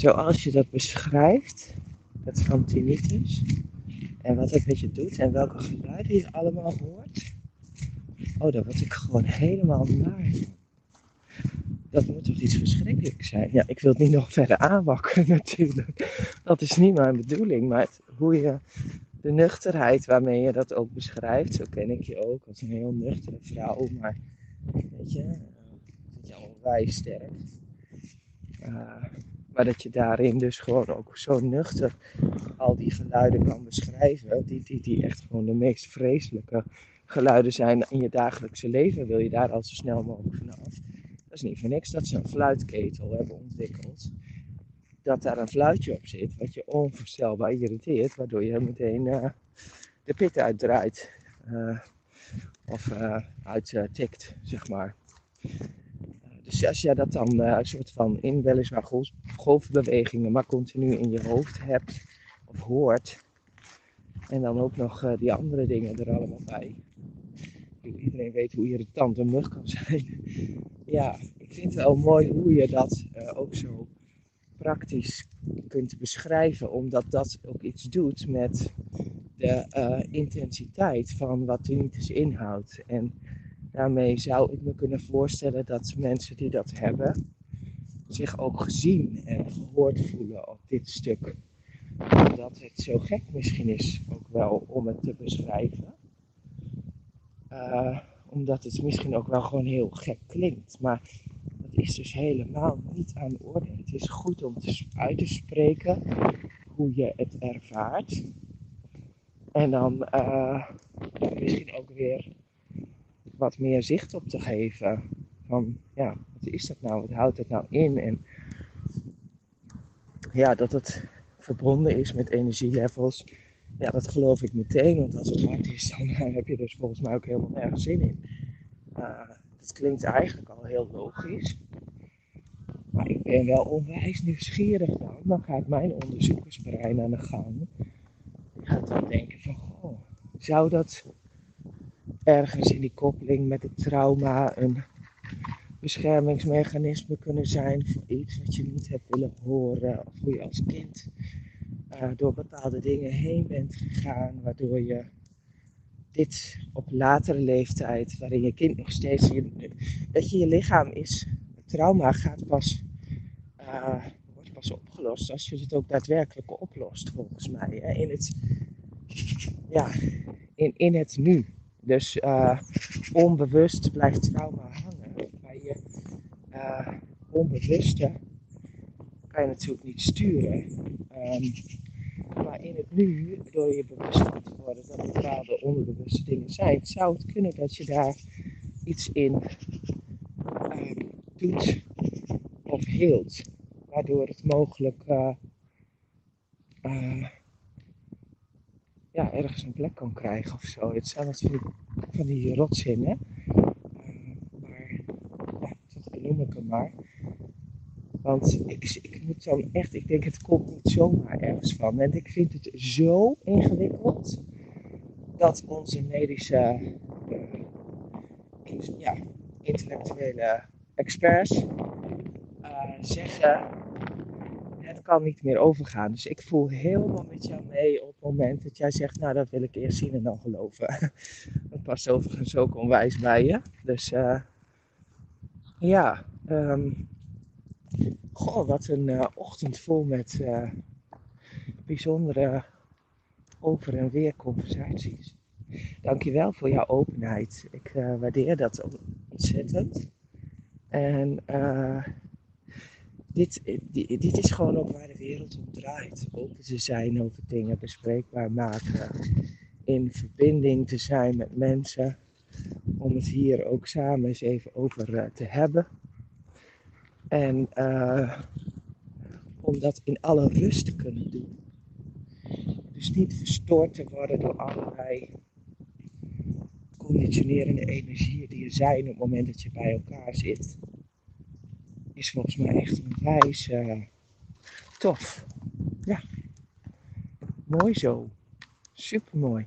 zoals je dat beschrijft, dat van en wat het met je doet en welke geluiden je allemaal hoort, oh, dan word ik gewoon helemaal naar. Dat moet toch iets verschrikkelijks zijn? Ja, ik wil het niet nog verder aanwakkeren natuurlijk. Dat is niet mijn bedoeling, maar hoe je de nuchterheid waarmee je dat ook beschrijft, zo ken ik je ook als een heel nuchtere vrouw, maar weet je, dat je al wijs sterk. Uh, maar dat je daarin dus gewoon ook zo nuchter al die geluiden kan beschrijven, die, die, die echt gewoon de meest vreselijke geluiden zijn in je dagelijkse leven, wil je daar al zo snel mogelijk vanaf. Dat is niet voor niks dat ze een fluitketel hebben ontwikkeld. Dat daar een fluitje op zit, wat je onvoorstelbaar irriteert, waardoor je meteen uh, de pit uitdraait. Uh, of uh, uittikt, zeg maar. Dus als je dat dan een soort van in weliswaar golf, golfbewegingen, maar continu in je hoofd hebt of hoort. En dan ook nog die andere dingen er allemaal bij iedereen weet hoe irritant een mug kan zijn. ja, ik vind het wel mooi hoe je dat uh, ook zo praktisch kunt beschrijven, omdat dat ook iets doet met de uh, intensiteit van wat tinnitus inhoudt. En daarmee zou ik me kunnen voorstellen dat mensen die dat hebben, zich ook gezien en gehoord voelen op dit stuk. Omdat het zo gek misschien is ook wel om het te beschrijven. Uh, omdat het misschien ook wel gewoon heel gek klinkt. Maar dat is dus helemaal niet aan de orde. Het is goed om te, uit te spreken hoe je het ervaart. En dan uh, misschien ook weer wat meer zicht op te geven. Van ja, wat is dat nou? Wat houdt het nou in? En ja, dat het verbonden is met energielevels ja, dat geloof ik meteen, want als het hard is, dan heb je dus volgens mij ook helemaal nergens zin in. Uh, dat klinkt eigenlijk al heel logisch. Maar ik ben wel onwijs nieuwsgierig dan. Dan gaat mijn onderzoekersbrein aan de gang. Ik ga dan denken van, goh, zou dat ergens in die koppeling met het trauma een beschermingsmechanisme kunnen zijn voor iets wat je niet hebt willen horen of hoe je als kind uh, door bepaalde dingen heen bent gegaan, waardoor je dit op latere leeftijd, waarin je kind nog steeds, je, dat je je lichaam is, het trauma gaat pas, uh, wordt pas opgelost als je het ook daadwerkelijk oplost, volgens mij. Hè? In het, ja, in, in het nu. Dus uh, onbewust blijft trauma hangen. Bij je onbewuste kan je natuurlijk niet sturen. Um, maar in het nu, door je bewust te worden dat er bepaalde onderbewuste dingen zijn, zou het kunnen dat je daar iets in uh, doet of heelt. Waardoor het mogelijk ja, ergens een plek kan krijgen of zo. Het zijn natuurlijk van die rotzinnen. maar ja, dat noem ik hem maar. Want ik, ik moet dan echt, ik denk het komt niet zomaar ergens van. En ik vind het zo ingewikkeld dat onze medische, uh, ja, intellectuele experts uh, zeggen, het kan niet meer overgaan. Dus ik voel helemaal met jou mee op het moment dat jij zegt, nou dat wil ik eerst zien en dan geloven. dat past overigens ook onwijs bij je. Dus uh, ja, um, Goh, wat een uh, ochtend vol met uh, bijzondere over- en weer conversaties. Dankjewel voor jouw openheid. Ik waardeer dat ontzettend. En dit, dit, dit, is gewoon ook waar de wereld om draait. Open te zijn over dingen bespreekbaar maken. In verbinding te zijn met mensen. Om het hier ook samen eens even over te hebben. En uh, om dat in alle rust te kunnen doen. Dus niet verstoord te worden door allerlei conditionerende energieën die er zijn op het moment dat je bij elkaar zit. Is volgens mij echt een wijs uh, tof. Ja, mooi zo. Super mooi.